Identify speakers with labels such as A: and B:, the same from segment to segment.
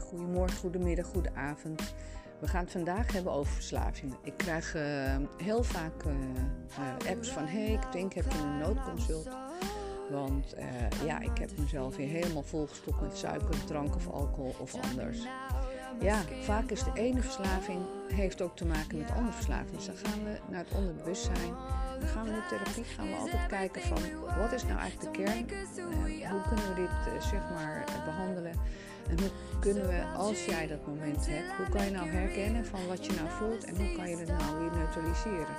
A: goedemorgen, goedemiddag, goedenavond. We gaan het vandaag hebben over verslavingen. Ik krijg uh, heel vaak uh, uh, apps van: hey, ik denk heb een noodconsult? Want ja, ik heb mezelf weer helemaal volgestopt met suiker, drank of alcohol of anders. Ja, vaak is de ene verslaving heeft ook te maken met andere verslavingen. Dus dan gaan we naar het onderbewustzijn. Dan gaan we in therapie gaan we altijd kijken van wat is nou eigenlijk de kern? hoe kunnen we dit zeg maar behandelen? En hoe kunnen we, als jij dat moment hebt, hoe kan je nou herkennen van wat je nou voelt en hoe kan je het nou weer neutraliseren?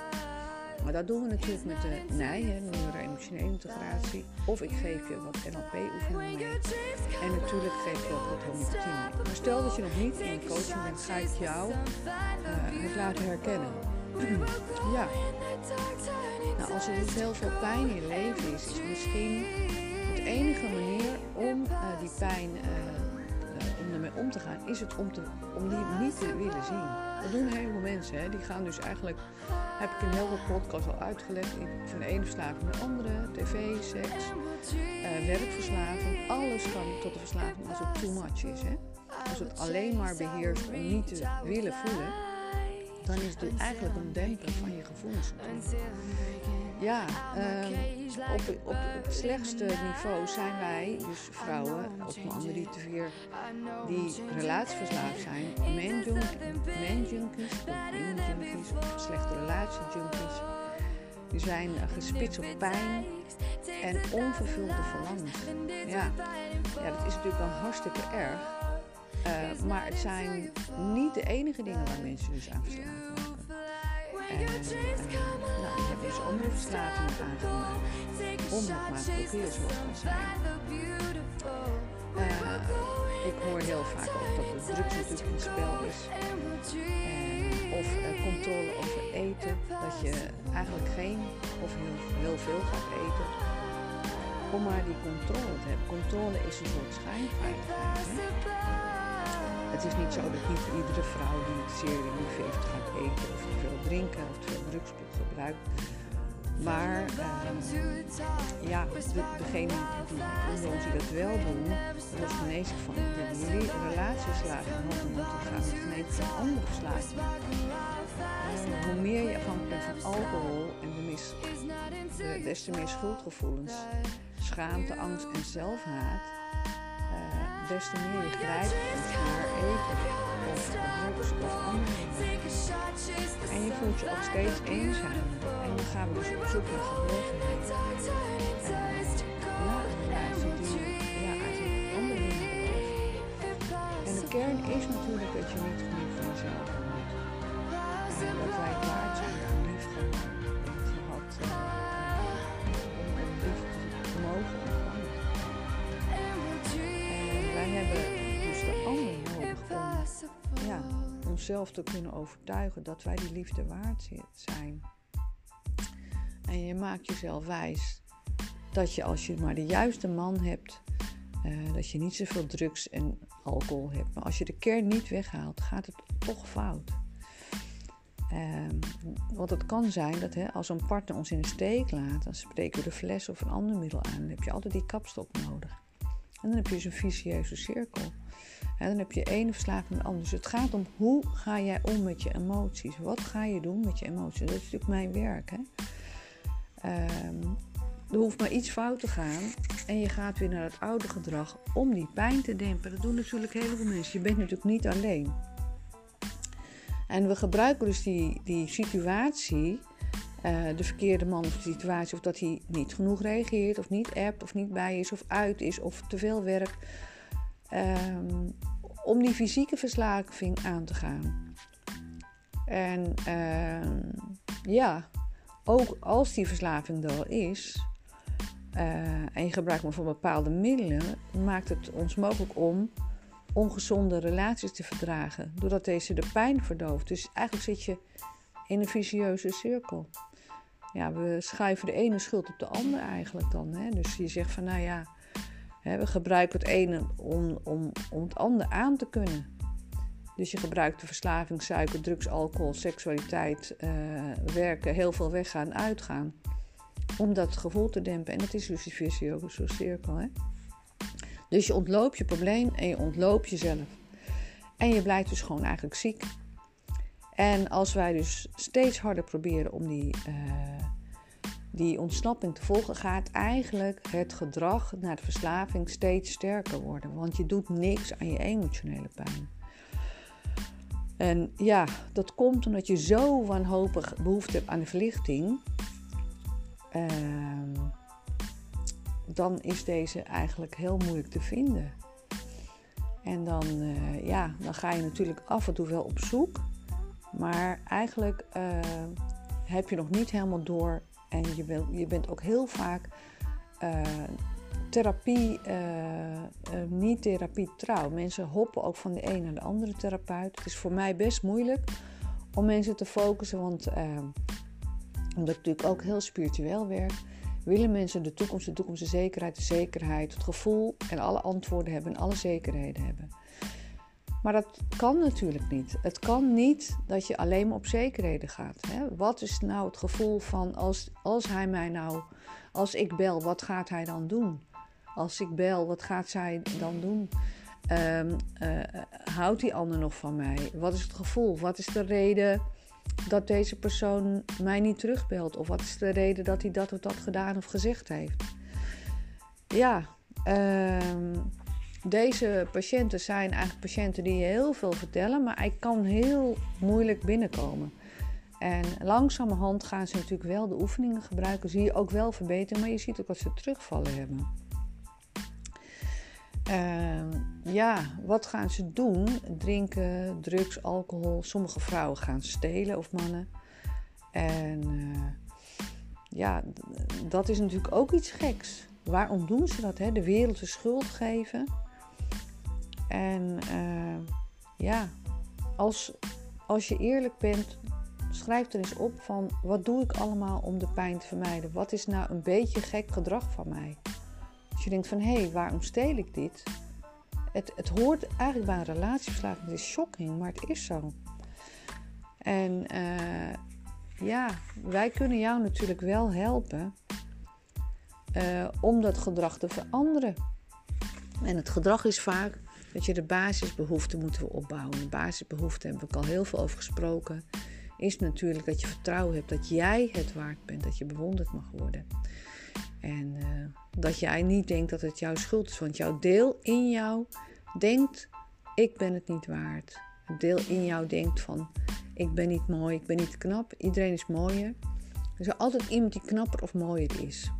A: Maar dat doen we natuurlijk met de NIJ, neuro-emotionele integratie. Of ik geef je wat NLP-oefeningen mee. En natuurlijk geef je ook wat homeopathie mee. Maar stel dat je nog niet in coaching bent, ga ik jou uh, het laten herkennen. ja. Nou, als er dus heel veel pijn in je leven is, is misschien de enige manier om uh, die pijn uh, ermee om te gaan, is het om, te, om die niet te willen zien. Dat doen heel veel mensen. Hè. Die gaan dus eigenlijk, heb ik in heel veel podcasts al uitgelegd, van de ene verslaving naar de andere, tv, seks, uh, werkverslaving. Alles kan tot de verslaving als het too much is. Hè. Als het alleen maar beheerst om niet te willen voelen, dan is het eigenlijk een demper van je gevoelens. Ja, um, op, op het slechtste niveau zijn wij, dus vrouwen of mannen die te vier, die relatieverslaafd zijn, man-junkies, man-junkies, slechte relatie-junkies. Die zijn gespitst op pijn en onvervulde verlangens. Ja. ja, dat is natuurlijk wel hartstikke erg. Uh, maar het zijn niet de enige dingen waar mensen dus aan verslaafd raken. En, uh, nou, ik heb dus andere verslavingen aangemaakt kan zijn. Uh, ik hoor heel vaak ook dat de drugs natuurlijk een spel is. Of controle over eten. Dat je eigenlijk geen of heel, veel gaat eten. Om maar die controle te hebben. Controle is een soort schijnveiligheid. Het is niet zo dat niet iedere vrouw die zeer lief gaat eten of te veel drinken of te veel drugs gebruikt. Maar uh, ja, de, degene die, die, dat wel doen, dat is genezen van de hand in hand gaan met genezen van andere. Uh, hoe meer je afhankelijk van alcohol en de mis, de, des te meer schuldgevoelens, schaamte, angst en zelfhaat, des te meer je grijpt naar eten of drugs of andere dingen. En je voelt je ook steeds eenzaam. En dan gaan we dus op zoek naar geborgenheid. En ja, relatie die ja, eigenlijk andere dingen. En de kern is natuurlijk dat je niet genoeg van jezelf houdt. En dat wij waard zijn om lief gehad om lief te mogen ja, onszelf te kunnen overtuigen dat wij die liefde waard zijn. En je maakt jezelf wijs dat je als je maar de juiste man hebt, uh, dat je niet zoveel drugs en alcohol hebt. Maar als je de kern niet weghaalt, gaat het toch fout. Uh, want het kan zijn dat als een partner ons in de steek laat, dan spreken we de fles of een ander middel aan. Dan heb je altijd die kapstok nodig. En dan heb je dus een vicieuze cirkel. En dan heb je ene verslaving met de andere. Dus het gaat om hoe ga jij om met je emoties? Wat ga je doen met je emoties? Dat is natuurlijk mijn werk. Hè? Um, er hoeft maar iets fout te gaan en je gaat weer naar het oude gedrag om die pijn te dempen. Dat doen natuurlijk heel veel mensen. Je bent natuurlijk niet alleen. En we gebruiken dus die, die situatie, uh, de verkeerde man of de situatie, of dat hij niet genoeg reageert, of niet appt, of niet bij is, of uit is, of te veel werkt, um, om die fysieke verslaving aan te gaan. En uh, ja, ook als die verslaving er al is, uh, en je gebruikt maar voor bepaalde middelen, maakt het ons mogelijk om ongezonde relaties te verdragen, doordat deze de pijn verdooft. Dus eigenlijk zit je in een vicieuze cirkel. Ja, we schuiven de ene schuld op de ander eigenlijk dan. Hè? Dus je zegt van, nou ja, we gebruiken het ene om, om, om het ander aan te kunnen. Dus je gebruikt de verslaving, suiker, drugs, alcohol, seksualiteit, uh, werken, heel veel weggaan, uitgaan. Om dat gevoel te dempen. En dat is dus die vicieuze cirkel. Hè? Dus je ontloopt je probleem en je ontloopt jezelf. En je blijft dus gewoon eigenlijk ziek. En als wij dus steeds harder proberen om die, uh, die ontsnapping te volgen, gaat eigenlijk het gedrag naar de verslaving steeds sterker worden. Want je doet niks aan je emotionele pijn. En ja, dat komt omdat je zo wanhopig behoefte hebt aan de verlichting. Uh, dan is deze eigenlijk heel moeilijk te vinden. En dan, uh, ja, dan ga je natuurlijk af en toe wel op zoek. Maar eigenlijk uh, heb je nog niet helemaal door. En je, wil, je bent ook heel vaak uh, therapie, niet therapie trouw. Mensen hoppen ook van de een naar de andere therapeut. Het is voor mij best moeilijk om mensen te focussen. Want omdat ik natuurlijk ook heel spiritueel werk willen mensen de toekomst, de toekomst, de zekerheid, de zekerheid, het gevoel en alle antwoorden hebben en alle zekerheden hebben. Maar dat kan natuurlijk niet. Het kan niet dat je alleen maar op zekerheden gaat. Hè? Wat is nou het gevoel van als, als hij mij nou, als ik bel, wat gaat hij dan doen? Als ik bel, wat gaat zij dan doen? Um, uh, houdt die ander nog van mij? Wat is het gevoel? Wat is de reden? dat deze persoon mij niet terugbelt? Of wat is de reden dat hij dat of dat gedaan of gezegd heeft? Ja, uh, deze patiënten zijn eigenlijk patiënten die heel veel vertellen, maar hij kan heel moeilijk binnenkomen. En langzamerhand gaan ze natuurlijk wel de oefeningen gebruiken, zie je ook wel verbeteren, maar je ziet ook dat ze terugvallen hebben. Uh, ja, wat gaan ze doen? Drinken, drugs, alcohol. Sommige vrouwen gaan stelen of mannen. En uh, ja, dat is natuurlijk ook iets geks. Waarom doen ze dat? Hè? De wereld de schuld geven. En uh, ja, als, als je eerlijk bent, schrijf er eens op van wat doe ik allemaal om de pijn te vermijden? Wat is nou een beetje gek gedrag van mij? Als je denkt van hé, hey, waarom steel ik dit? Het, het hoort eigenlijk bij een relatieverslaving. Het is shocking, maar het is zo. En uh, ja, wij kunnen jou natuurlijk wel helpen uh, om dat gedrag te veranderen. En het gedrag is vaak dat je de basisbehoeften moeten opbouwen. De basisbehoeften hebben we al heel veel over gesproken. Is natuurlijk dat je vertrouwen hebt dat jij het waard bent, dat je bewonderd mag worden. En uh, dat jij niet denkt dat het jouw schuld is, want jouw deel in jou denkt: ik ben het niet waard. Het deel in jou denkt van: ik ben niet mooi, ik ben niet knap. Iedereen is mooier. Er is altijd iemand die knapper of mooier is.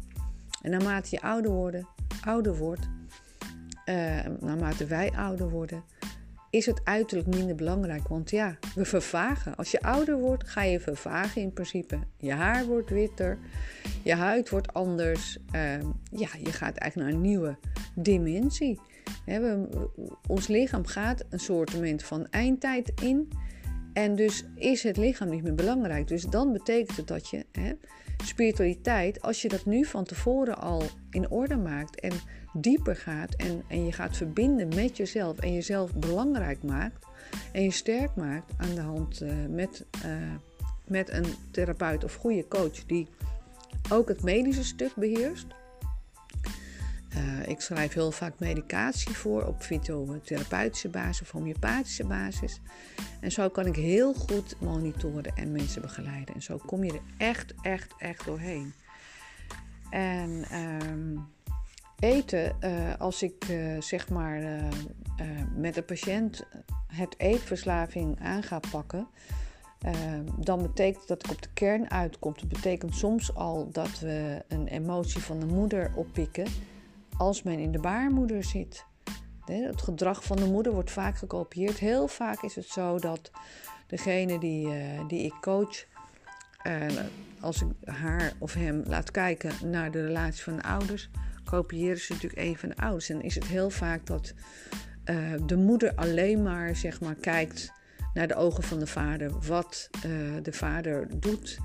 A: En naarmate je ouder, worden, ouder wordt, uh, naarmate wij ouder worden, is het uiterlijk minder belangrijk. Want ja, we vervagen. Als je ouder wordt, ga je vervagen in principe. Je haar wordt witter, je huid wordt anders. Uh, ja, je gaat eigenlijk naar een nieuwe dimensie. ons lichaam gaat een soort van eindtijd in. En dus is het lichaam niet meer belangrijk. Dus dan betekent het dat je spiritualiteit, als je dat nu van tevoren al in orde maakt en dieper gaat en, en je gaat verbinden met jezelf en jezelf belangrijk maakt en je sterk maakt aan de hand uh, met, uh, met een therapeut of goede coach die ook het medische stuk beheerst. Uh, ik schrijf heel vaak medicatie voor op fytotherapeutische basis of homeopathische basis. En zo kan ik heel goed monitoren en mensen begeleiden. En zo kom je er echt, echt, echt doorheen. En uh, eten, uh, als ik uh, zeg maar met een patiënt het eetverslaving aan ga pakken, dan betekent dat ik op de kern uitkom. Dat betekent soms al dat we een emotie van de moeder oppikken als men in de baarmoeder zit. Het gedrag van de moeder wordt vaak gekopieerd. Heel vaak is het zo dat degene die, uh, die ik coach, uh, als ik haar of hem laat kijken naar de relatie van de ouders, kopiëren ze natuurlijk een van de ouders. En is het heel vaak dat uh, de moeder alleen maar, zeg maar kijkt naar de ogen van de vader, wat de vader doet.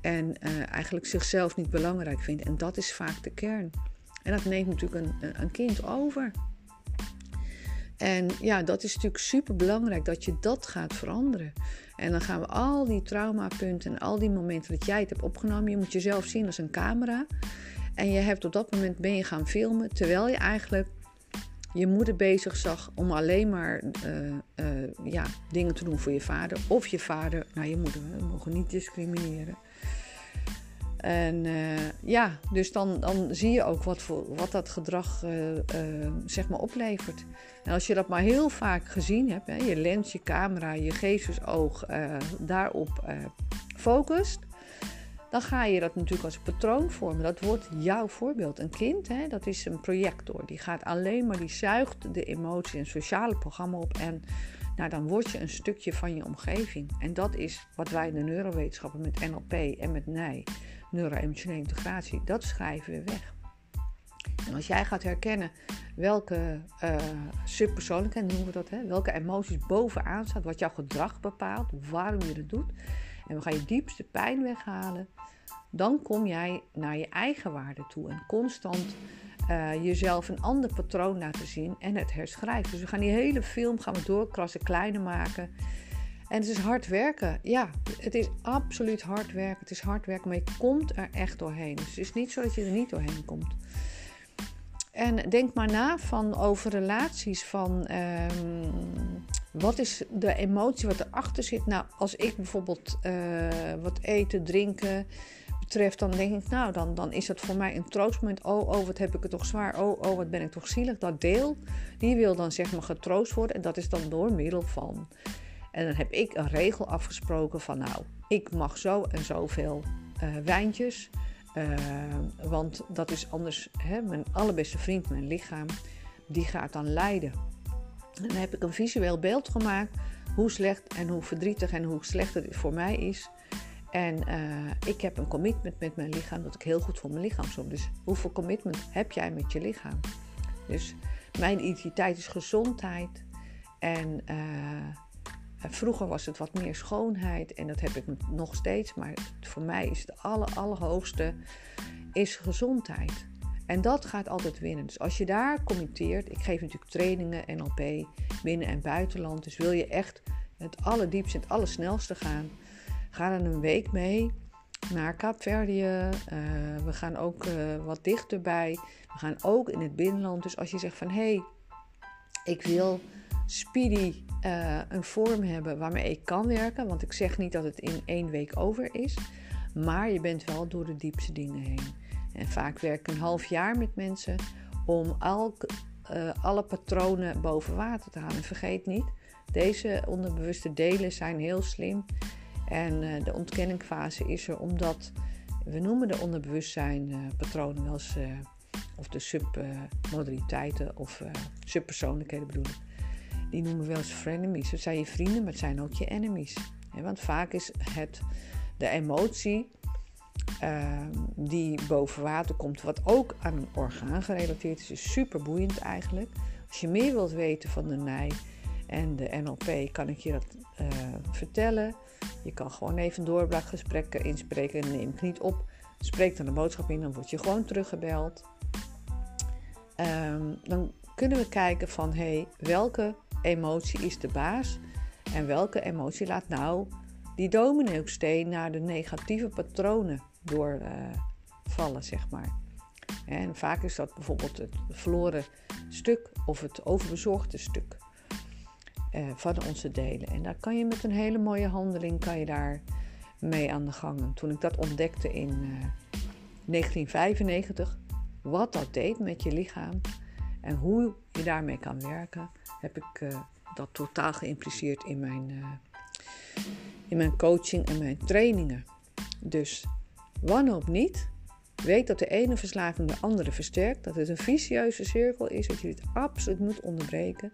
A: En eigenlijk zichzelf niet belangrijk vindt. En dat is vaak de kern. En dat neemt natuurlijk een, een kind over. En ja, dat is natuurlijk super belangrijk dat je dat gaat veranderen. En dan gaan we al die traumapunten en al die momenten dat jij het hebt opgenomen. Je moet jezelf zien als een camera. En je hebt op dat moment ben je gaan filmen terwijl je eigenlijk je moeder bezig zag om alleen maar ja, dingen te doen voor je vader. Of je vader naar je moeder. We mogen niet discrimineren. En uh, ja, dus dan, dan zie je ook wat, voor, wat dat gedrag uh, uh, zeg maar oplevert. En als je dat maar heel vaak gezien hebt, hè, je lens, je camera, je geestesoog daarop focust, dan ga je dat natuurlijk als patroon vormen. Dat wordt jouw voorbeeld. Een kind, hè, dat is een projector. Die gaat alleen maar, die zuigt de emotie en sociale programma op. En nou, dan word je een stukje van je omgeving. En dat is wat wij in de neurowetenschappen met NLP en met NIJ neuro-emotionele integratie, dat schrijven we weg. En als jij gaat herkennen welke uh, subpersoonlijkheid noemen we dat, hè, welke emoties bovenaan staan, wat jouw gedrag bepaalt, waarom je het doet, en we gaan je diepste pijn weghalen, dan kom jij naar je eigen waarde toe en constant uh, jezelf een ander patroon laten zien en het herschrijven. Dus we gaan die hele film gaan we doorkrassen, kleiner maken. En het is hard werken. Ja, het is absoluut hard werken. Het is hard werken, maar je komt er echt doorheen. Dus het is niet zo dat je er niet doorheen komt. En denk maar na van over relaties. Van um, wat is de emotie wat erachter zit? Nou, als ik bijvoorbeeld uh, wat eten, drinken betreft, dan denk ik, nou, dan, dan is dat voor mij een troostmoment. Oh, oh, wat heb ik het toch zwaar. Oh, oh, wat ben ik toch zielig. Dat deel, die wil dan zeg maar getroost worden. En dat is dan door middel van en dan heb ik een regel afgesproken van nou, ik mag zo en zoveel uh, wijntjes. Uh, want dat is anders, hè, mijn allerbeste vriend, mijn lichaam, die gaat dan lijden. En dan heb ik een visueel beeld gemaakt hoe slecht en hoe verdrietig en hoe slecht het voor mij is. En uh, ik heb een commitment met mijn lichaam dat ik heel goed voor mijn lichaam zorg. Dus hoeveel commitment heb jij met je lichaam? Dus mijn identiteit is gezondheid. En Vroeger was het wat meer schoonheid en dat heb ik nog steeds. Maar voor mij is het aller, allerhoogste is gezondheid. En dat gaat altijd winnen. Dus als je daar committeert, ik geef natuurlijk trainingen, NLP, binnen- en buitenland. Dus wil je echt het allerdiepste, het allersnelste gaan, ga dan een week mee naar Kaapverdië. Uh, we gaan ook uh, wat dichterbij. We gaan ook in het binnenland. Dus als je zegt van hé, hey, ik wil speedy uh, een vorm hebben waarmee ik kan werken. Want ik zeg niet dat het in één week over is. Maar je bent wel door de diepste dingen heen. En vaak werk ik een half jaar met mensen om elk, uh, alle patronen boven water te halen. En vergeet niet, deze onderbewuste delen zijn heel slim. En uh, de ontkenningfase is er omdat we noemen de onderbewustzijn patronen wel eens, of de submodaliteiten of subpersoonlijkheden bedoel ik die noemen we wel eens frenemies. Het zijn je vrienden, maar het zijn ook je enemies. Want vaak is het de emotie ehm, die boven water komt, wat ook aan een orgaan gerelateerd is, is super boeiend eigenlijk. Als je meer wilt weten van de NIJ en de NLP, kan ik je dat uh, vertellen. Je kan gewoon even doorbraakgesprekken inspreken en neem ik niet op. Spreek dan een boodschap in, dan word je gewoon teruggebeld. Um, dan kunnen we kijken van hey, welke emotie is de baas en welke emotie laat nou die domino-steen naar de negatieve patronen doorvallen, uh, zeg maar. En vaak is dat bijvoorbeeld het verloren stuk of het overbezorgde stuk uh, van onze delen. En daar kan je met een hele mooie handeling kan je daar mee aan de gang. En toen ik dat ontdekte in uh, eh, 1995, wat dat deed met je lichaam en hoe je daarmee kan werken, heb ik uh, dat totaal geïmpliceerd in mijn, uh, in mijn coaching en mijn trainingen. Dus wanhoop niet. Weet dat de ene verslaving de andere versterkt. Dat het een vicieuze cirkel is. Dat je dit absoluut moet onderbreken.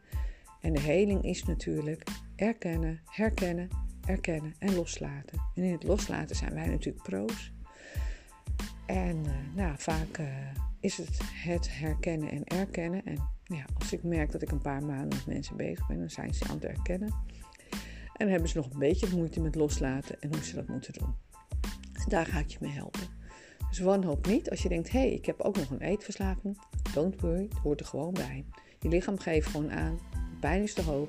A: En de heling is natuurlijk erkennen, herkennen, erkennen en loslaten. En in het loslaten zijn wij natuurlijk pro's. En uh, nou, vaak is het het herkennen en erkennen. En ja, als ik merk dat ik een paar maanden met mensen bezig ben, dan zijn ze aan het erkennen. En hebben ze nog een beetje moeite met loslaten en hoe ze dat moeten doen. En daar ga ik je mee helpen. Dus wanhoop niet als je denkt, hé, hey, ik heb ook nog een eetverslaving. Don't worry, het hoort er gewoon bij. Je lichaam geeft gewoon aan, pijn is te hoog.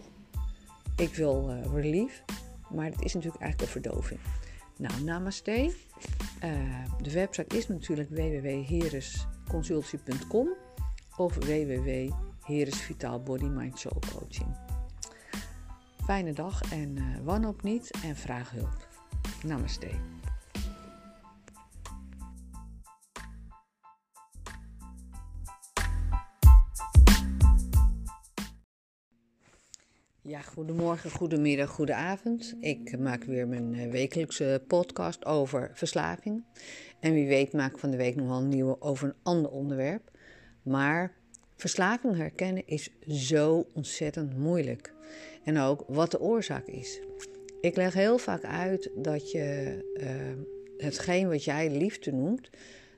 A: Ik wil uh, relief, maar het is natuurlijk eigenlijk een verdoving. Nou, namaste. Uh, de website is natuurlijk www.heresconsultie.com of www Vitaal Body Mind Soul Coaching. Fijne dag en uh, wanhoop niet en vraag hulp. Namaste. Ja, goedemorgen, goedemiddag, goedenavond. Ik maak weer mijn eh, wekelijkse podcast over verslaving. En wie weet maak ik van de week nog wel een nieuwe over een ander onderwerp. Maar verslaving herkennen is zo ontzettend moeilijk. En ook wat de oorzaak is. Ik leg heel vaak uit dat je uh, hetgeen wat jij liefde noemt,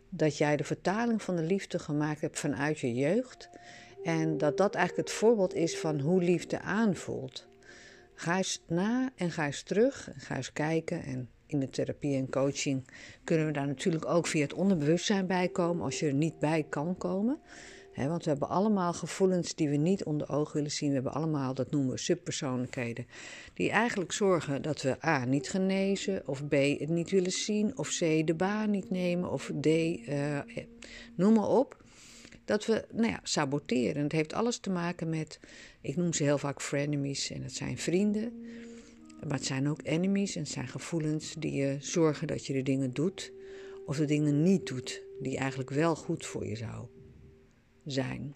A: dat jij de vertaling van de liefde gemaakt hebt vanuit je jeugd. En dat dat eigenlijk het voorbeeld is van hoe liefde aanvoelt. Ga eens na en ga eens terug. Ga eens kijken. En in de therapie en coaching kunnen we daar natuurlijk ook via het onderbewustzijn bij komen als je er niet bij kan komen. want we hebben allemaal gevoelens die we niet onder ogen willen zien. We hebben allemaal, dat noemen we subpersoonlijkheden, die eigenlijk zorgen dat we A. niet genezen, of B. het niet willen zien, of C. de baan niet nemen, of D. Uh, noem maar op dat we nou ja, saboteren. Het heeft alles te maken met, ik noem ze heel vaak frenemies en het zijn vrienden. Maar het zijn ook enemies en het zijn gevoelens die je zorgen dat je de dingen doet of de dingen niet doet die eigenlijk wel goed voor je zou zijn.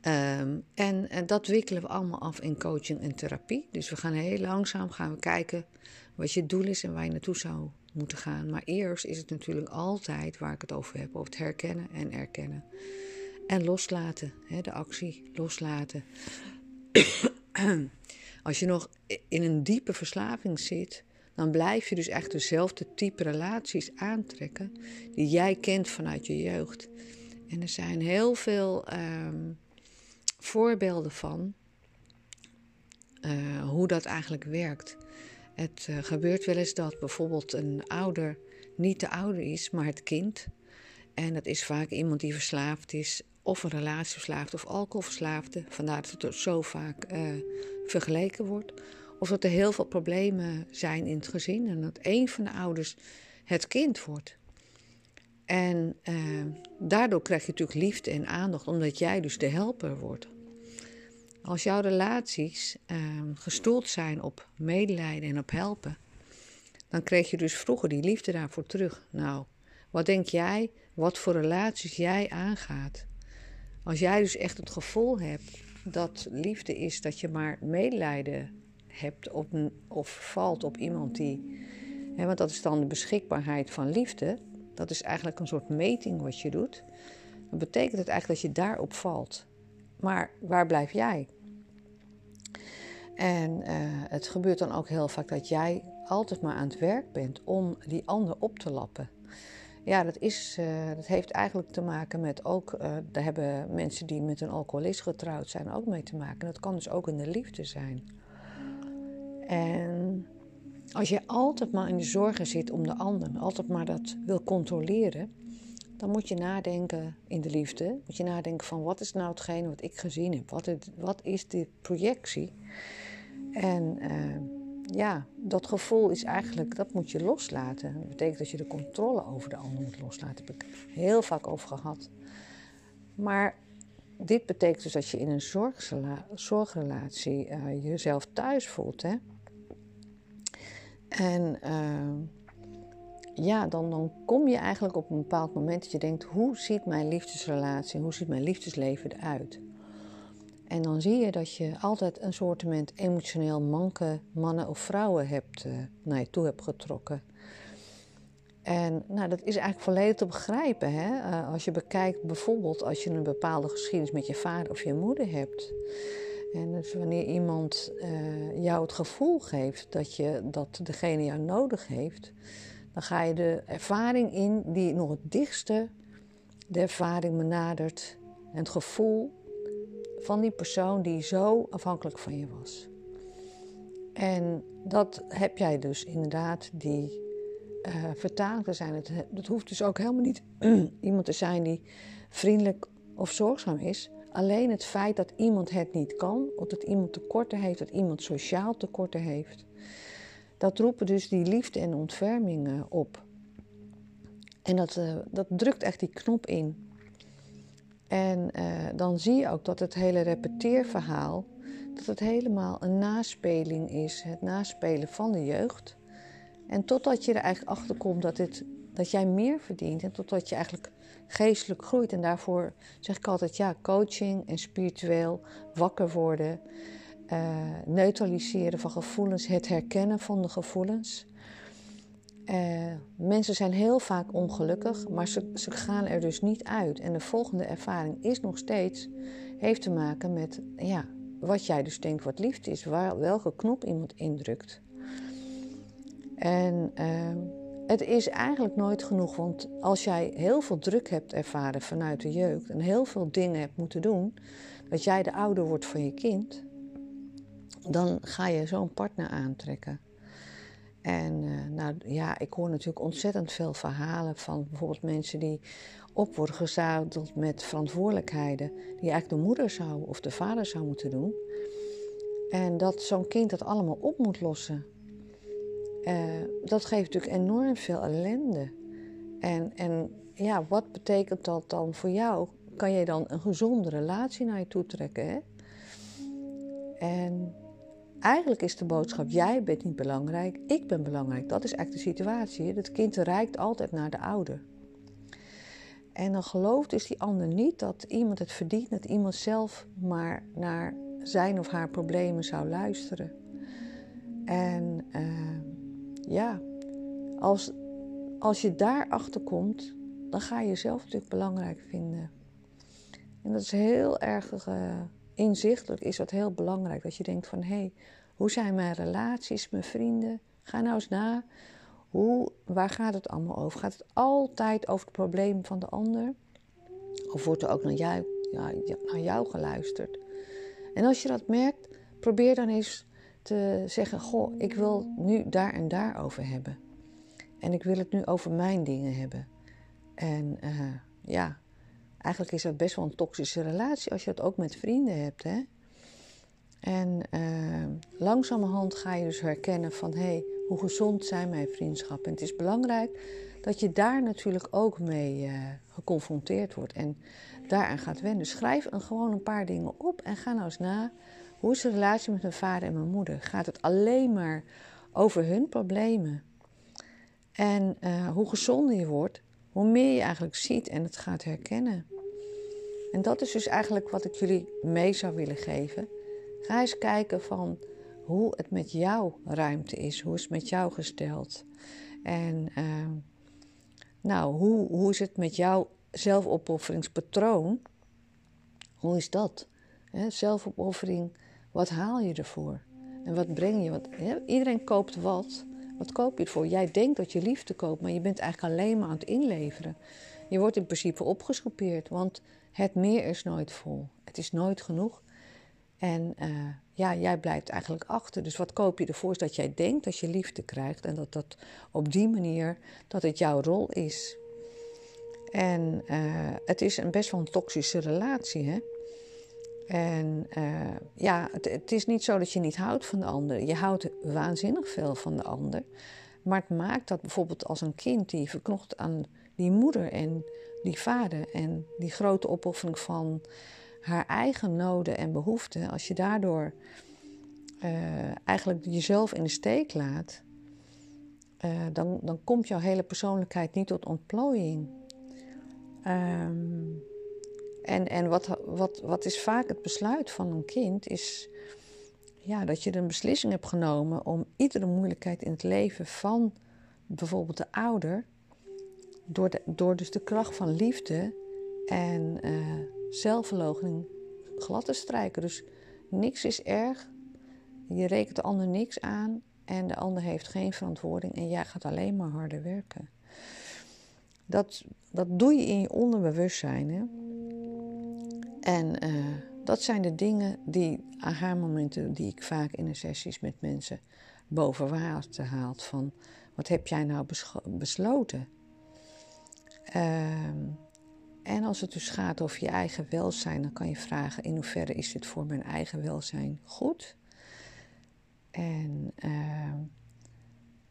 A: Ehm, en, dat wikkelen we allemaal af in coaching en therapie. Dus we gaan heel langzaam gaan we kijken wat je doel is en waar je naartoe zou moeten gaan. Maar eerst is het natuurlijk altijd waar ik het over heb: over het herkennen en erkennen. En loslaten, hè, de actie loslaten. Als je nog in een diepe verslaving zit, dan blijf je dus echt dezelfde type relaties aantrekken die jij kent vanuit je jeugd. En er zijn heel veel ehm, voorbeelden van uh, hoe dat eigenlijk werkt. Het uh, gebeurt wel eens dat bijvoorbeeld een ouder niet de ouder is, maar het kind. En dat is vaak iemand die verslaafd is, of een relatieverslaafde of alcoholverslaafde. Vandaar dat het zo vaak uh, vergeleken wordt. Of dat er heel veel problemen zijn in het gezin en dat een van de ouders het kind wordt. En uh, daardoor krijg je natuurlijk liefde en aandacht, omdat jij dus de helper wordt. Als jouw relaties uh, gestoeld zijn op medelijden en op helpen, dan kreeg je dus vroeger die liefde daarvoor terug. Nou, wat denk jij, wat voor relaties jij aangaat? Als jij dus echt het gevoel hebt dat liefde is dat je maar medelijden hebt op, of valt op iemand die. Hè, want dat is dan de beschikbaarheid van liefde. Dat is eigenlijk een soort meting wat je doet. Dan betekent het eigenlijk dat je daarop valt. Maar waar blijf jij? En uh, het gebeurt dan ook heel vaak dat jij altijd maar aan het werk bent om die ander op te lappen. Ja, dat, is, uh, dat heeft eigenlijk te maken met ook, uh, daar hebben mensen die met een alcoholist getrouwd zijn ook mee te maken. Dat kan dus ook in de liefde zijn. En als je altijd maar in de zorgen zit om de ander, altijd maar dat wil controleren, dan moet je nadenken in de liefde. Moet je nadenken van wat is nou hetgene wat ik gezien heb? Wat, wat is de projectie? En uh, ja, dat gevoel is eigenlijk, dat moet je loslaten. Dat betekent dat je de controle over de ander moet loslaten. Daar heb ik heel vaak over gehad. Maar dit betekent dus dat je in een zorgrelatie uh, jezelf thuis voelt. Hè? En uh, ja, dan, dan kom je eigenlijk op een bepaald moment dat je denkt: hoe ziet mijn liefdesrelatie, hoe ziet mijn liefdesleven eruit? En dan zie je dat je altijd een soort emotioneel manke mannen of vrouwen hebt, uh, naar je toe hebt getrokken. En nou, dat is eigenlijk volledig te begrijpen. Hè? Uh, als je bekijkt bijvoorbeeld als je een bepaalde geschiedenis met je vader of je moeder hebt. En dus wanneer iemand uh, jou het gevoel geeft dat, je, dat degene jou nodig heeft, dan ga je de ervaring in die nog het dichtste de ervaring benadert. En het gevoel van die persoon die zo afhankelijk van je was. En dat heb jij dus inderdaad, die uh, vertaling te zijn. Het, dat hoeft dus ook helemaal niet iemand te zijn die vriendelijk of zorgzaam is. Alleen het feit dat iemand het niet kan, of dat iemand tekorten heeft, dat iemand sociaal tekorten heeft, dat roepen dus die liefde en ontferming op. En dat, uh, dat drukt echt die knop in. En uh, dan zie je ook dat het hele repeteerverhaal, dat het helemaal een naspeling is. Het naspelen van de jeugd. En totdat je er eigenlijk achter komt dat, dat jij meer verdient. En totdat je eigenlijk geestelijk groeit. En daarvoor zeg ik altijd ja, coaching en spiritueel wakker worden. Uh, neutraliseren van gevoelens, het herkennen van de gevoelens. Uh, mensen zijn heel vaak ongelukkig, maar ze, gaan er dus niet uit. En de volgende ervaring is nog steeds, heeft te maken met ja, wat jij dus denkt wat liefde is, waar, welke knop iemand indrukt. En uh, het is eigenlijk nooit genoeg, want als jij heel veel druk hebt ervaren vanuit de jeugd en heel veel dingen hebt moeten doen, dat jij de ouder wordt van je kind, dan ga je zo'n partner aantrekken. En uh, nou ja, ik hoor natuurlijk ontzettend veel verhalen van bijvoorbeeld mensen die op worden gezadeld met verantwoordelijkheden die eigenlijk de moeder zou of de vader zou moeten doen. En dat zo'n kind dat allemaal op moet lossen. Uh, dat geeft natuurlijk enorm veel ellende. En, en ja, wat betekent dat dan voor jou? Kan je dan een gezonde relatie naar je toe trekken? En Eigenlijk is de boodschap: jij bent niet belangrijk, ik ben belangrijk. Dat is eigenlijk de situatie. Het kind reikt altijd naar de ouder. En dan gelooft dus die ander niet dat iemand het verdient, dat iemand zelf maar naar zijn of haar problemen zou luisteren. En uh, ja, als, als je daarachter komt, dan ga je jezelf natuurlijk belangrijk vinden. En dat is heel erg uh, inzichtelijk is dat heel belangrijk. Dat je denkt van, hé, hey, hoe zijn mijn relaties, mijn vrienden? Ga nou eens na. Hoe, waar gaat het allemaal over? Gaat het altijd over het probleem van de ander? Of wordt er ook naar jou, ja, naar jou geluisterd? En als je dat merkt, probeer dan eens te zeggen: Goh, ik wil nu daar en daar over hebben. En ik wil het nu over mijn dingen hebben. En uh, ja, eigenlijk is dat best wel een toxische relatie als je het ook met vrienden hebt. Hè? En uh, langzamerhand ga je dus herkennen van hé, hey, hoe gezond zijn mijn vriendschappen. En het is belangrijk dat je daar natuurlijk ook mee uh, geconfronteerd wordt en daaraan gaat wennen. Schrijf een, gewoon een paar dingen op en ga nou eens na. Hoe is de relatie met mijn vader en mijn moeder? Gaat het alleen maar over hun problemen? En uh, hoe gezonder je wordt, hoe meer je eigenlijk ziet en het gaat herkennen. En dat is dus eigenlijk wat ik jullie mee zou willen geven. Ga eens kijken van hoe het met jouw ruimte is. Hoe is het met jou gesteld? En uh, nou, hoe, hoe is het met jouw zelfopofferingspatroon? Hoe is dat? He, zelfopoffering, wat haal je ervoor? En wat breng je? Want, iedereen koopt wat. Wat koop je ervoor? Jij denkt dat je liefde koopt, maar je bent eigenlijk alleen maar aan het inleveren. Je wordt in principe opgeschopeerd, want het meer is nooit vol. Het is nooit genoeg. En uh, ja, jij blijft eigenlijk achter. Dus wat koop je ervoor? Is dat jij denkt dat je liefde krijgt en dat dat op die manier dat het jouw rol is. En uh, het is een best wel een toxische relatie, hè? En uh, ja, het, het, is niet zo dat je niet houdt van de ander. Je houdt waanzinnig veel van de ander. Maar het maakt dat bijvoorbeeld als een kind die verknocht aan die moeder en die vader en die grote opoffering van haar eigen noden en behoeften, als je daardoor uh, eigenlijk jezelf in de steek laat, uh, dan, dan komt jouw hele persoonlijkheid niet tot ontplooiing. Um, en en wat, wat, wat is vaak het besluit van een kind, is ja, dat je een beslissing hebt genomen om iedere moeilijkheid in het leven van bijvoorbeeld de ouder, door, de, door dus de kracht van liefde en uh, zelfverloochening glad te strijken. Dus niks is erg. Je rekent de ander niks aan en de ander heeft geen verantwoording en jij gaat alleen maar harder werken. Dat, dat doe je in je onderbewustzijn. Hè? En uh, dat zijn de dingen die, aha-momenten die ik vaak in de sessies met mensen boven water haalt. Van, wat heb jij nou besloten? Uh, en als het dus gaat over je eigen welzijn, dan kan je vragen in hoeverre is dit voor mijn eigen welzijn goed? En uh,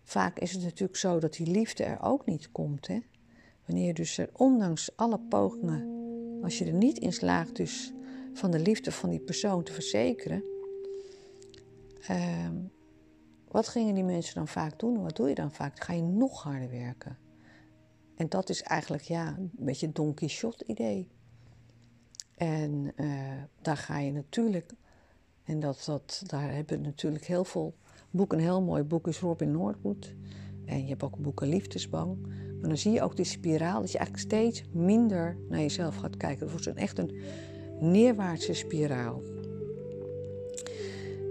A: vaak is het natuurlijk zo dat die liefde er ook niet komt. Hè? Wanneer je dus er ondanks alle pogingen als je er niet in slaagt dus van de liefde van die persoon te verzekeren, ehm, wat gingen die mensen dan vaak doen? Wat doe je dan vaak? Ga je nog harder werken. En dat is eigenlijk ja, een beetje een Don Quixote idee. En uh, daar ga je natuurlijk, en dat, dat, daar hebben we natuurlijk heel veel boeken. Een heel mooi boek is Robin Norwood. En je hebt ook boeken Liefdesbang. Maar dan zie je ook die spiraal, dat je eigenlijk steeds minder naar jezelf gaat kijken. Het wordt een, echt een neerwaartse spiraal.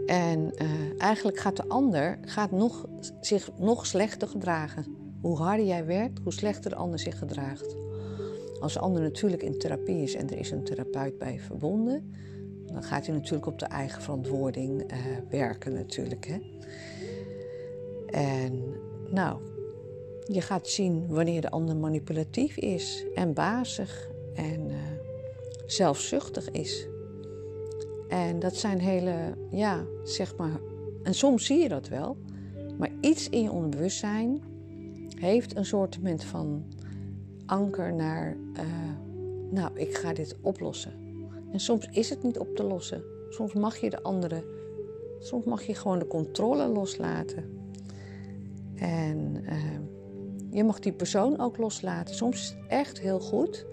A: En uh, eigenlijk gaat de ander gaat nog, zich nog slechter gedragen. Hoe harder jij werkt, hoe slechter de ander zich gedraagt. Als de ander natuurlijk in therapie is en er is een therapeut bij verbonden, dan gaat hij natuurlijk op de eigen verantwoording uh, werken natuurlijk. Hè? En nou, je gaat zien wanneer de ander manipulatief is en bazig en uh, zelfzuchtig is. En dat zijn hele, ja, zeg maar, en soms zie je dat wel, maar iets in je onderbewustzijn heeft een soort van anker naar, uh, nou, ik ga dit oplossen. En soms is het niet op te lossen. Soms mag je de andere, soms mag je gewoon de controle loslaten. En uh, je mag die persoon ook loslaten. Soms is het echt heel goed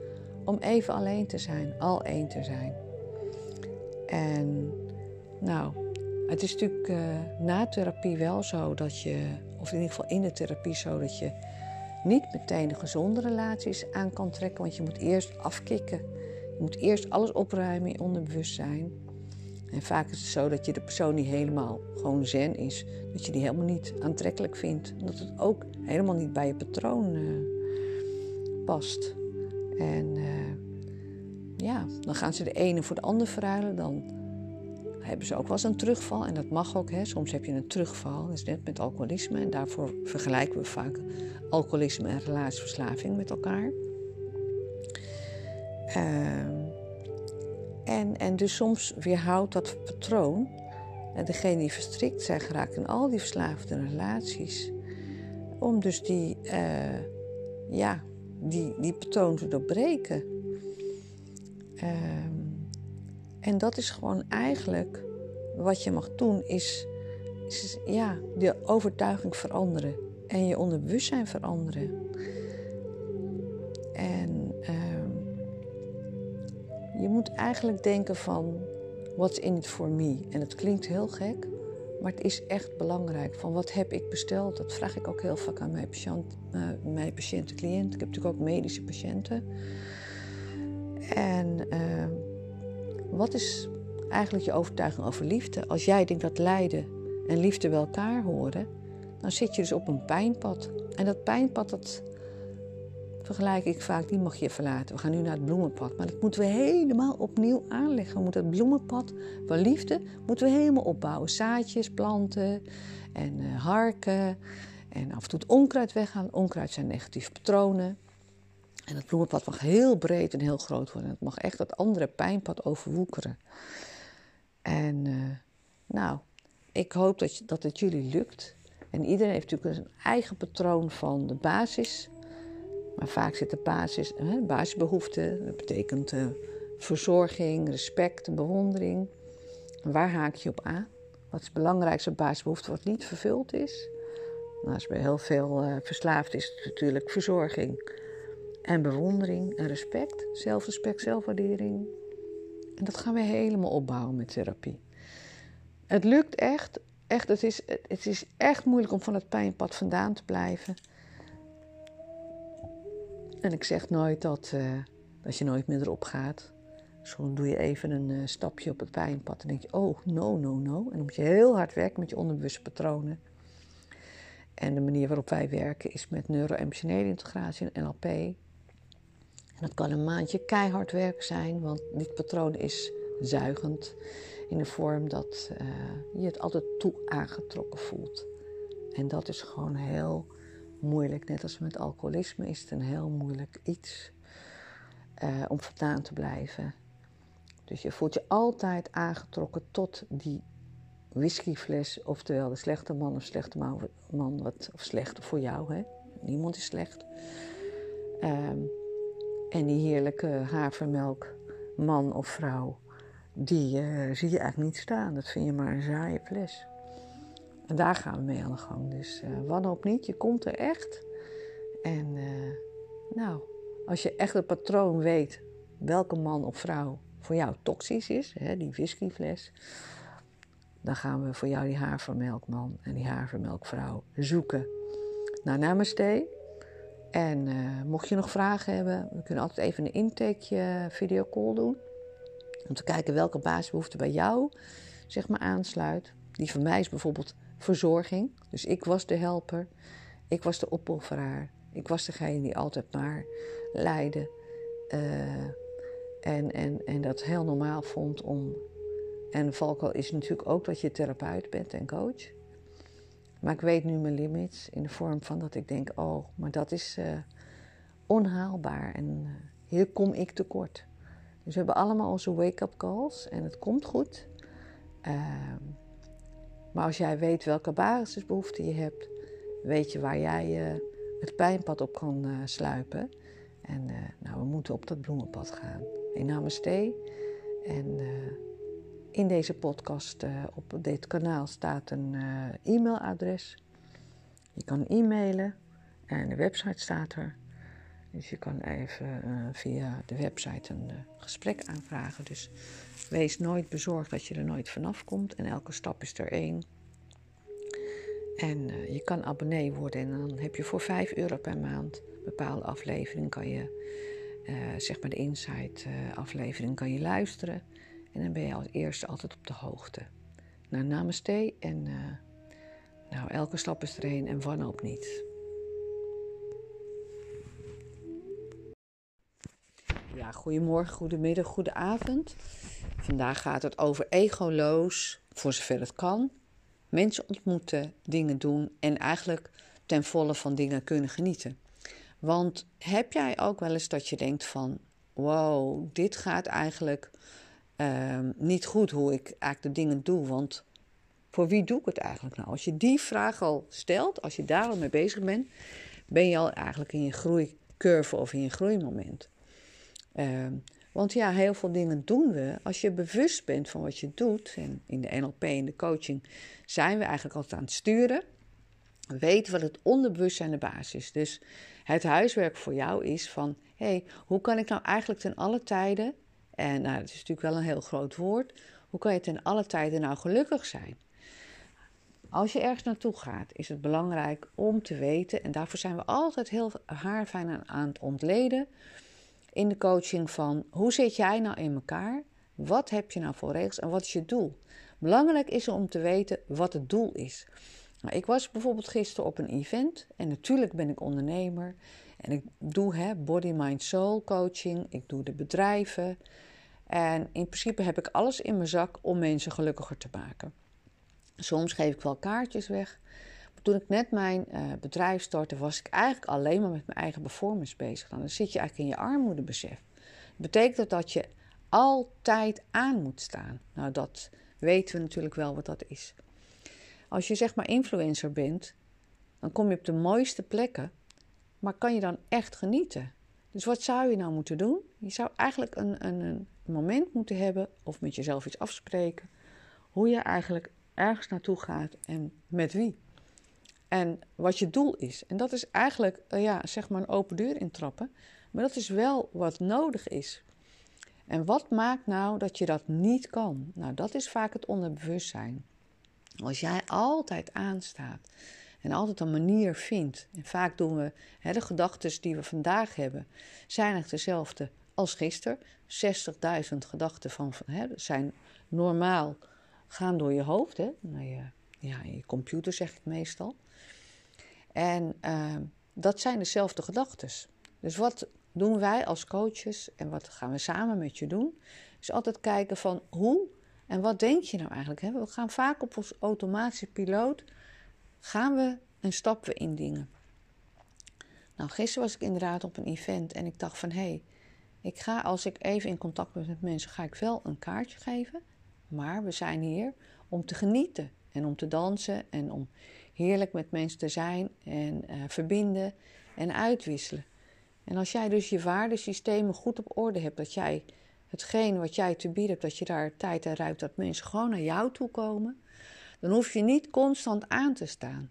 A: om even alleen te zijn, al één te zijn. En nou, het is natuurlijk uh, na therapie wel zo dat je, of in ieder geval in de therapie zo dat je niet meteen de gezonde relaties aan kan trekken, want je moet eerst afkicken. Je moet eerst alles opruimen in je onderbewustzijn. En vaak is het zo dat je de persoon die helemaal gewoon zen is, dat je die helemaal niet aantrekkelijk vindt. Dat het ook helemaal niet bij je patroon uh, past. En uh, ja, dan gaan ze de ene voor de ander verruilen. Dan hebben ze ook wel eens een terugval. En dat mag ook. Hè. Soms heb je een terugval. Dat is net met alcoholisme. En daarvoor vergelijken we vaak alcoholisme en relatieverslaving met elkaar. Uh, en, en dus soms weerhoudt dat patroon. En degene die verstrikt zijn geraakt in al die verslaafde relaties. Om dus die, uh, ja, die, die patroon te doorbreken. Ehm, en dat is gewoon eigenlijk wat je mag doen, is, is ja, de overtuiging veranderen en je onderbewustzijn veranderen. En uh, je moet eigenlijk denken van what's in it for me. En het klinkt heel gek, maar het is echt belangrijk. Van wat heb ik besteld? Dat vraag ik ook heel vaak aan mijn, patiënt, uh, mijn patiënten, cliënten. Ik heb natuurlijk ook medische patiënten. En uh, wat is eigenlijk je overtuiging over liefde? Als jij denkt dat lijden en liefde bij elkaar horen, dan zit je dus op een pijnpad. En dat pijnpad, dat vergelijk ik vaak, die mag je verlaten. We gaan nu naar het bloemenpad. Maar dat moeten we helemaal opnieuw aanleggen. We moeten het bloemenpad van liefde moeten we helemaal opbouwen. Zaadjes planten en uh, harken. En af en toe het onkruid weggaan. Onkruid zijn negatieve patronen. En het bloemenpad mag heel breed en heel groot worden. Het mag echt dat andere pijnpad overwoekeren. En uh, nou, ik hoop dat, dat het jullie lukt. En iedereen heeft natuurlijk een eigen patroon van de basis. Maar vaak zit de basis, hè, basisbehoeften. Dat betekent uh, verzorging, respect bewondering. Waar haak je op aan? Wat is het belangrijkste basisbehoefte wat niet vervuld is? Nou, als bij heel veel uh, verslaafd is het natuurlijk verzorging en bewondering en respect. Zelfrespect, zelfwaardering. En dat gaan we helemaal opbouwen met therapie. Het lukt echt. echt het, is, het is echt moeilijk om van het pijnpad vandaan te blijven. En ik zeg nooit dat, uh, dat je nooit meer erop gaat. Soms doe je even een uh, stapje op het pijnpad en denk je, oh, no, no, no. En dan moet je heel hard werken met je onderbewuste patronen. En de manier waarop wij werken is met neuro-emotionele integratie en NLP. Dat kan een maandje keihard werk zijn, want dit patroon is zuigend in de vorm dat uh, je het altijd toe aangetrokken voelt. En dat is gewoon heel moeilijk. Net als met alcoholisme is het een heel moeilijk iets uh, om vandaan te blijven. Dus je voelt je altijd aangetrokken tot die whiskyfles, oftewel de slechte man of slechte man, wat, of slecht voor jou. Hè? Niemand is slecht. Um, En die heerlijke havermelk, man of vrouw, die uh, zie je eigenlijk niet staan. Dat vind je maar een saaie fles. En daar gaan we mee aan de gang. Dus uh, wanhoop niet, je komt er echt. En uh, nou, als je echt het patroon weet welke man of vrouw voor jou toxisch is, hè, die whiskyfles, dan gaan we voor jou die havermelkman en die havermelkvrouw zoeken. Nou, namaste. En uh, mocht je nog vragen hebben, we kunnen altijd even een intake videocall doen. Om te kijken welke basisbehoefte bij jou zeg maar aansluit. Die van mij is bijvoorbeeld verzorging. Dus ik was de helper. Ik was de opofferaar. Ik was degene die altijd maar leidde. Uh, en, en, en dat heel normaal vond om. En valkuil is natuurlijk ook dat je therapeut bent en coach. Maar ik weet nu mijn limits in de vorm van dat ik denk: oh, maar dat is uh, onhaalbaar en uh, hier kom ik tekort. Dus we hebben allemaal onze wake-up calls en het komt goed. Uh, maar als jij weet welke basisbehoeften je hebt, weet je waar jij uh, het pijnpad op kan sluipen. En nou, we moeten op dat bloemenpad gaan. In namaste. En in deze podcast op dit kanaal staat een e-mailadres. Je kan e-mailen en de website staat er. Dus je kan even uh, via de website een uh, gesprek aanvragen. Dus wees nooit bezorgd dat je er nooit vanaf komt. En elke stap is er één. En uh, je kan abonnee worden en dan heb je voor 5 euro per maand bepaalde aflevering kan je, zeg maar de Insight aflevering kan je luisteren. En dan ben je als eerste altijd op de hoogte. Nou, namaste en nou, elke stap is er één en wanhoop niet. Ja, goedemorgen, goedemiddag, goedenavond. Vandaag gaat het over egoloos, voor zover het kan. Mensen ontmoeten, dingen doen en eigenlijk ten volle van dingen kunnen genieten. Want heb jij ook wel eens dat je denkt van... wow, dit gaat eigenlijk uh, niet goed hoe ik eigenlijk de dingen doe. Want voor wie doe ik het eigenlijk nou? Als je die vraag al stelt, als je daar al mee bezig bent... ben je al eigenlijk in je groeicurve of in je groeimoment. Uh, want ja, heel veel dingen doen we als je bewust bent van wat je doet. En in de NLP en de coaching zijn we eigenlijk altijd aan het sturen. Weten wat het onderbewustzijn de basis is. Dus het huiswerk voor jou is van... hé, hey, hoe kan ik nou eigenlijk ten alle tijden... en nou, dat is natuurlijk wel een heel groot woord... hoe kan je ten alle tijden nou gelukkig zijn? Als je ergens naartoe gaat, is het belangrijk om te weten... en daarvoor zijn we altijd heel haarfijn aan het ontleden in de coaching van hoe zit jij nou in elkaar? Wat heb je nou voor regels en wat is je doel? Belangrijk is om te weten wat het doel is. Nou, ik was bijvoorbeeld gisteren op een event en natuurlijk ben ik ondernemer en ik doe hè, body, mind, soul coaching, ik doe de bedrijven en in principe heb ik alles in mijn zak om mensen gelukkiger te maken. Soms geef ik wel kaartjes weg, toen ik net mijn uh, bedrijf startte, was ik eigenlijk alleen maar met mijn eigen performance bezig. Dan zit je eigenlijk in je armoedebesef. Dat betekent dat je altijd aan moet staan. Nou, dat weten we natuurlijk wel wat dat is. Als je zeg maar influencer bent, dan kom je op de mooiste plekken, maar kan je dan echt genieten? Dus wat zou je nou moeten doen? Je zou eigenlijk een, een, een moment moeten hebben, of met jezelf iets afspreken, hoe je eigenlijk ergens naartoe gaat en met wie. En wat je doel is. En dat is eigenlijk, uh, ja, zeg maar een open deur intrappen. Maar dat is wel wat nodig is. En wat maakt nou dat je dat niet kan? Nou, dat is vaak het onderbewustzijn. Als jij altijd aanstaat en altijd een manier vindt. En vaak doen we hè, de gedachten die we vandaag hebben, zijn echt dezelfde als gisteren. 60.000 gedachten van, hè, zijn normaal, gaan door je hoofd. Hè, naar je, ja, je computer zeg ik meestal. En uh, dat zijn dezelfde gedachten. Dus wat doen wij als coaches en wat gaan we samen met je doen? Is altijd kijken van hoe en wat denk je nou eigenlijk? Hè? We gaan vaak op ons automatische piloot, gaan we en stappen we in dingen. Nou, gisteren was ik inderdaad op een event en ik dacht van hé, hey, ik ga als ik even in contact ben met mensen, ga ik wel een kaartje geven. Maar we zijn hier om te genieten en om te dansen en om heerlijk met mensen te zijn en uh, verbinden en uitwisselen. En als jij dus je waardesystemen goed op orde hebt, dat jij hetgeen wat jij te bieden hebt, dat je daar tijd en ruimte, dat mensen gewoon naar jou toe komen, dan hoef je niet constant aan te staan.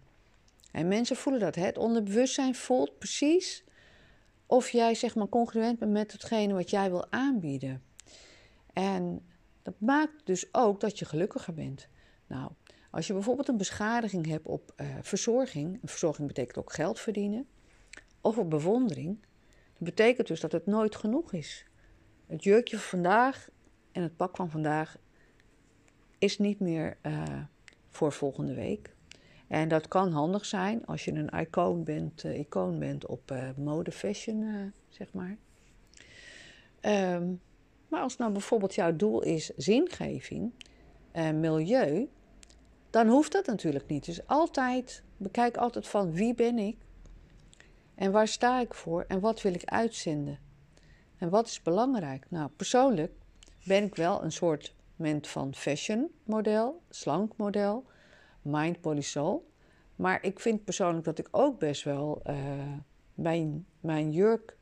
A: En mensen voelen dat. Hè? Het onderbewustzijn voelt precies of jij zeg maar congruent bent met hetgene wat jij wil aanbieden. En dat maakt dus ook dat je gelukkiger bent. Nou, als je bijvoorbeeld een beschadiging hebt op uh, verzorging, verzorging betekent ook geld verdienen, of op bewondering, dat betekent dus dat het nooit genoeg is. Het jurkje van vandaag en het pak van vandaag is niet meer uh, voor volgende week. En dat kan handig zijn als je een icoon bent, uh, icoon bent op uh, mode, fashion, zeg maar. Um, maar als nou bijvoorbeeld jouw doel is zingeving, en milieu, dan hoeft dat natuurlijk niet. Dus altijd, bekijk altijd van wie ben ik en waar sta ik voor en wat wil ik uitzenden. En wat is belangrijk? Nou, persoonlijk ben ik wel een soort van fashion model, slank model, mind, body, soul. Maar ik vind persoonlijk dat ik ook best wel uh, mijn, mijn jurk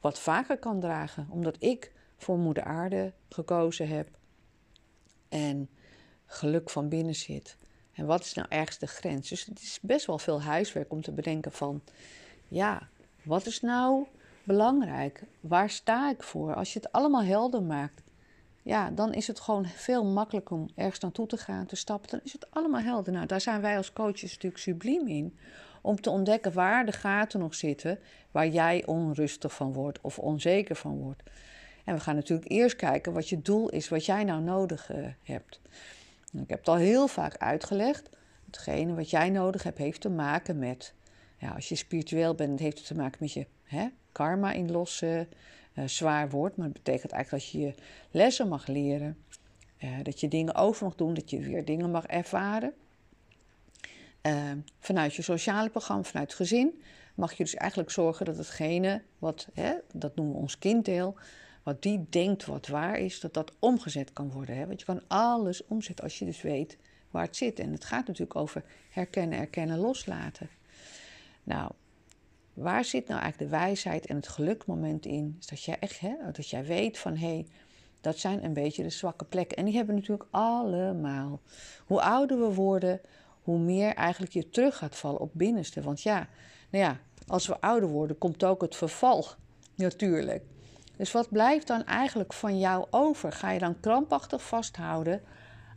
A: wat vaker kan dragen. Omdat ik voor Moeder Aarde gekozen heb. En geluk van binnen zit. En wat is nou ergens de grens? Dus het is best wel veel huiswerk om te bedenken van... Ja, wat is nou belangrijk? Waar sta ik voor? Als je het allemaal helder maakt... Ja, dan is het gewoon veel makkelijker om ergens naartoe te gaan, te stappen. Dan is het allemaal helder. Nou, daar zijn wij als coaches natuurlijk subliem in. Om te ontdekken waar de gaten nog zitten, waar jij onrustig van wordt of onzeker van wordt. En we gaan natuurlijk eerst kijken wat je doel is, wat jij nou nodig uh, hebt. Ik heb het al heel vaak uitgelegd. Hetgene wat jij nodig hebt, heeft te maken met. Ja, als je spiritueel bent, heeft het te maken met je hè, karma inlossen. Uh, zwaar woord, maar het betekent eigenlijk dat je je lessen mag leren. Uh, dat je dingen over mag doen, dat je weer dingen mag ervaren. Uh, vanuit je sociale programma, vanuit het gezin, mag je dus eigenlijk zorgen dat hetgene wat, hè, dat noemen we ons kinddeel, wat die denkt wat waar is, dat dat omgezet kan worden. Hè? Want je kan alles omzetten als je dus weet waar het zit. En het gaat natuurlijk over herkennen, erkennen, loslaten. Nou, waar zit nou eigenlijk de wijsheid en het gelukmoment in? Is dat jij echt, hè, dat jij weet van hé, hey, dat zijn een beetje de zwakke plekken. En die hebben we natuurlijk allemaal. Hoe ouder we worden, hoe meer eigenlijk je terug gaat vallen op binnenste. Want ja, nou ja, als we ouder worden, komt ook het verval natuurlijk. Dus wat blijft dan eigenlijk van jou over? Ga je dan krampachtig vasthouden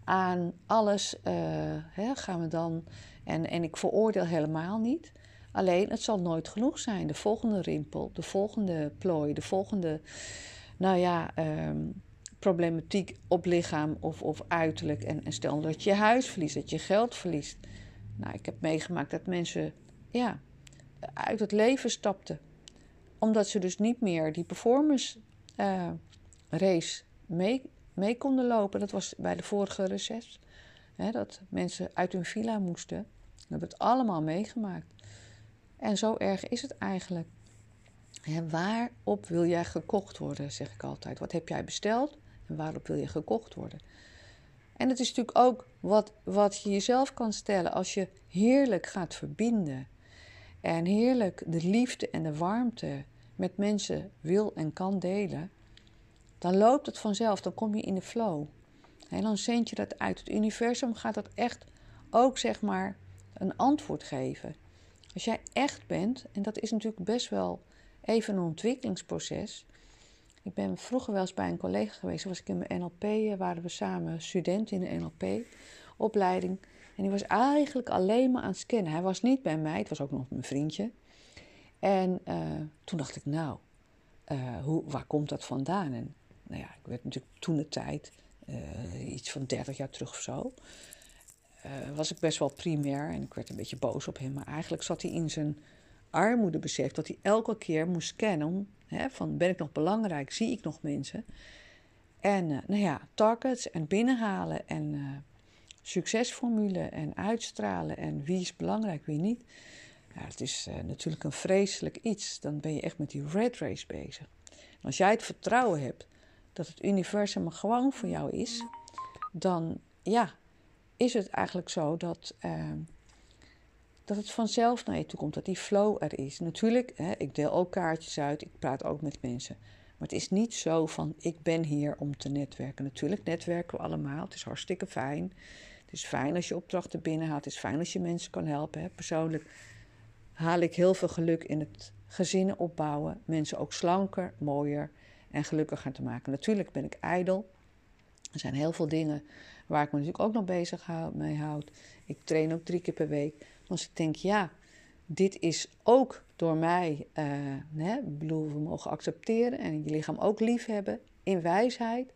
A: aan alles? Uh, hè, gaan we dan. En, en ik veroordeel helemaal niet. Alleen het zal nooit genoeg zijn. De volgende rimpel, de volgende plooi, de volgende. Nou ja. Um, problematiek op lichaam of, of uiterlijk. En, en stel dat je je huis verliest, dat je geld verliest. Nou, ik heb meegemaakt dat mensen ja, uit het leven stapten omdat ze dus niet meer die performance uh, race mee, mee konden lopen. Dat was bij de vorige reces. Hè, dat mensen uit hun villa moesten. We hebben het allemaal meegemaakt. En zo erg is het eigenlijk. Hè, waarop wil jij gekocht worden, zeg ik altijd. Wat heb jij besteld en waarop wil je gekocht worden? En het is natuurlijk ook wat, wat je jezelf kan stellen als je heerlijk gaat verbinden. En heerlijk de liefde en de warmte met mensen wil en kan delen, dan loopt het vanzelf, dan kom je in de flow. En dan zend je dat uit. Het universum gaat dat echt ook zeg maar een antwoord geven. Als jij echt bent, en dat is natuurlijk best wel even een ontwikkelingsproces. Ik ben vroeger wel eens bij een collega geweest, was ik in mijn NLP, eh, waren we samen studenten in de NLP-opleiding. En die was eigenlijk alleen maar aan het scannen. Hij was niet bij mij, het was ook nog mijn vriendje. En uh, toen dacht ik, nou, uh, hoe, waar komt dat vandaan? En nou ja, ik werd natuurlijk toen de tijd, iets van 30 jaar terug of zo, was ik best wel primair en ik werd een beetje boos op hem. Maar eigenlijk zat hij in zijn armoedebesef dat hij elke keer moest scannen hè, van ben ik nog belangrijk, zie ik nog mensen? En nou ja, targets en binnenhalen en succesformule en uitstralen en wie is belangrijk, wie niet. Ja, het is uh, natuurlijk een vreselijk iets. Dan ben je echt met die red race bezig. als jij het vertrouwen hebt dat het universum gewoon voor jou is, dan ja, is het eigenlijk zo dat, uh, dat het vanzelf naar je toe komt, dat die flow er is. Natuurlijk, hè, ik deel ook kaartjes uit, ik praat ook met mensen. Maar het is niet zo van, ik ben hier om te netwerken. Natuurlijk netwerken we allemaal, het is hartstikke fijn. Het is fijn als je opdrachten binnenhaalt, het is fijn als je mensen kan helpen. Persoonlijk haal ik heel veel geluk in het gezinnen opbouwen, mensen ook slanker, mooier en gelukkiger te maken. Natuurlijk ben ik ijdel. Er zijn heel veel dingen waar ik me natuurlijk ook nog bezig mee houd. Ik train ook drie keer per week. Als ik denk, ja, dit is ook door mij, uh, hè, bedoel, we mogen accepteren en je lichaam ook lief hebben in wijsheid.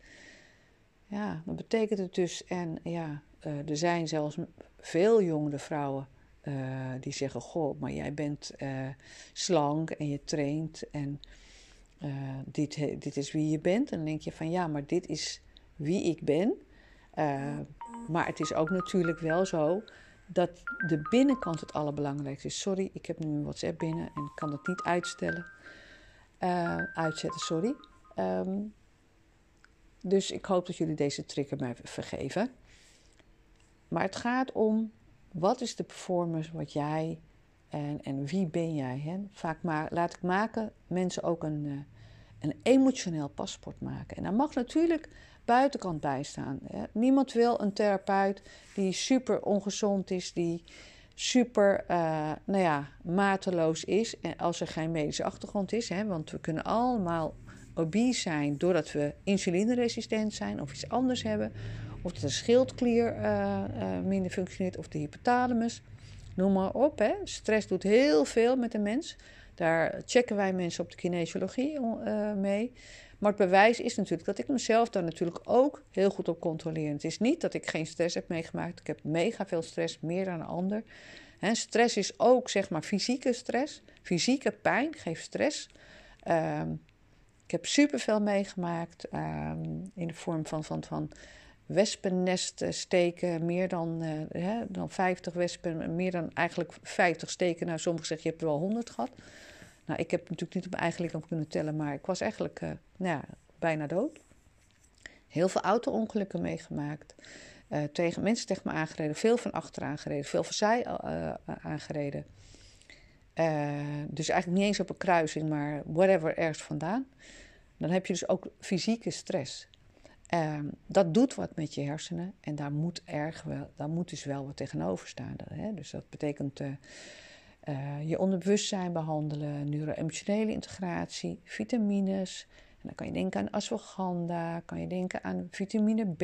A: Ja, dan betekent het dus, en ja, uh, er zijn zelfs veel jongere vrouwen uh, die zeggen: Goh, maar jij bent slank en je traint en dit, dit is wie je bent. En dan denk je van ja, maar dit is wie ik ben. Uh, maar het is ook natuurlijk wel zo dat de binnenkant het allerbelangrijkste is. Sorry, ik heb nu een WhatsApp binnen en kan het niet uitstellen. Uh, uitzetten, sorry. Um, dus ik hoop dat jullie deze trigger mij vergeven. Maar het gaat om wat is de performance wat jij en, en wie ben jij? Hè? Vaak maar, laat ik maken mensen ook een, uh, een emotioneel paspoort maken. En dan mag natuurlijk buitenkant bijstaan. Niemand wil een therapeut die super ongezond is, die super uh, nou ja, mateloos is. En als er geen medische achtergrond is, hè, want we kunnen allemaal obese zijn doordat we insulineresistent zijn of iets anders hebben. Of de schildklier uh, uh, minder functioneert of de hypothalamus. Noem maar op. Hè. Stress doet heel veel met de mens. Daar checken wij mensen op de kinesiologie mee. Maar het bewijs is natuurlijk dat ik mezelf daar natuurlijk ook heel goed op controleer. Het is niet dat ik geen stress heb meegemaakt. Ik heb mega veel stress, meer dan een ander. stress is ook zeg maar fysieke stress. Fysieke pijn geeft stress. Um, ik heb superveel meegemaakt um, in de vorm van, van, van wespennesten steken. Meer dan, uh, dan 50 wespen, meer dan eigenlijk 50 steken. Nou, sommigen zeggen je hebt er wel 100 gehad. Nou, ik heb natuurlijk niet op mijn eigen kunnen tellen, maar ik was eigenlijk uh, nou ja, bijna dood. Heel veel auto-ongelukken meegemaakt. Uh, tegen mensen tegen me aangereden, veel van achter aangereden, veel van zij uh, aangereden. dus eigenlijk niet eens op een kruising, maar whatever ergens vandaan. Dan heb je dus ook fysieke stress. Ehm, dat doet wat met je hersenen en daar moet, erg wel, daar moet dus wel wat tegenover staan. Dus dat betekent je onderbewustzijn behandelen, neuro-emotionele integratie, vitamines. En dan kan je denken aan ashwagandha, kan je denken aan vitamine B.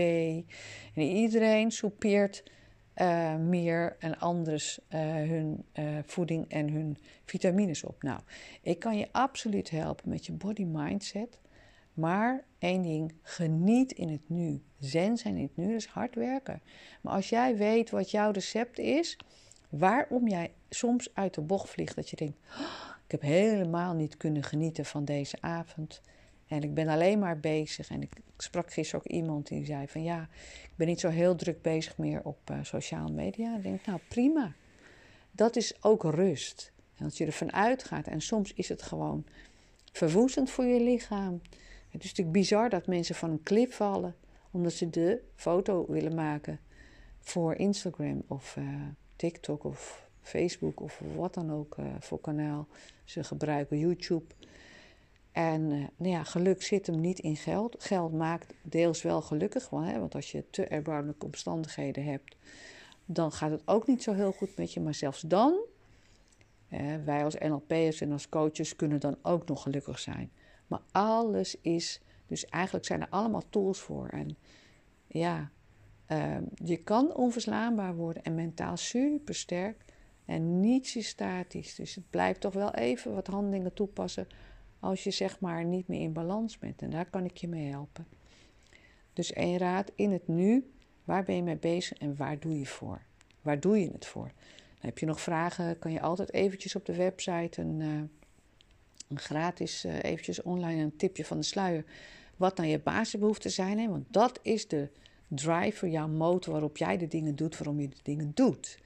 A: En iedereen soupeert uh, meer en anders uh, hun voeding en hun vitamines op. Nou, ik kan je absoluut helpen met je body mindset. Maar één ding, geniet in het nu. Zen zijn in het nu, is hard werken. Maar als jij weet wat jouw recept is, waarom jij soms uit de bocht vliegt. Dat je denkt, oh, ik heb helemaal niet kunnen genieten van deze avond. En ik ben alleen maar bezig. En ik, sprak gisteren ook iemand die zei van ja, ik ben niet zo heel druk bezig meer op uh, sociale media. Ik denk, nou prima. Dat is ook rust. En als je ervan uitgaat. En soms is het gewoon verwoestend voor je lichaam. Het is natuurlijk bizar dat mensen van een klip vallen. Omdat ze de foto willen maken voor Instagram of uh, TikTok of Facebook of wat dan ook uh, voor kanaal ze gebruiken, YouTube. En uh, nou ja, geluk zit hem niet in geld. Geld maakt deels wel gelukkig, want, hè, want als je te erbarmelijke omstandigheden hebt, dan gaat het ook niet zo heel goed met je. Maar zelfs dan, eh, wij als NLP'ers en als coaches kunnen dan ook nog gelukkig zijn. Maar alles is, dus eigenlijk zijn er allemaal tools voor. En ja, uh, je kan onverslaanbaar worden en mentaal super sterk. En niets is statisch. Dus het blijft toch wel even wat handelingen toepassen als je zeg maar niet meer in balans bent. En daar kan ik je mee helpen. Dus één raad in het nu. Waar ben je mee bezig en waar doe je voor? Waar doe je het voor? Dan heb je nog vragen, kan je altijd eventjes op de website een, uh, een gratis uh, eventjes online een tipje van de sluier. Wat nou je basisbehoeften zijn. Hè? Want dat is de driver, jouw motor waarop jij de dingen doet waarom je de dingen doet.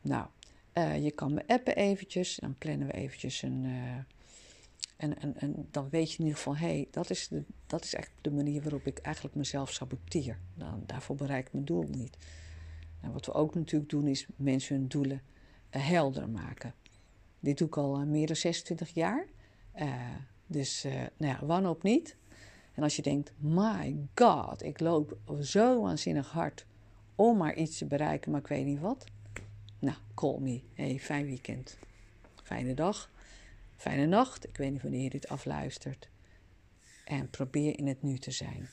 A: Nou, uh, je kan me appen eventjes, dan plannen we eventjes een. Uh, en, en, en dan weet je in ieder geval, hé, hey, dat, is de, dat is echt de manier waarop ik eigenlijk mezelf saboteer. Dan, daarvoor bereik ik mijn doel niet. Nou, wat we ook natuurlijk doen, is mensen hun doelen helder maken. Dit doe ik al meer dan 26 jaar. dus nou ja, wanhoop niet. En als je denkt, my god, ik loop zo waanzinnig hard om maar iets te bereiken, maar ik weet niet wat. Nou, call me. Hey, fijn weekend. Fijne dag. Fijne nacht. Ik weet niet wanneer je dit afluistert. En probeer in het nu te zijn.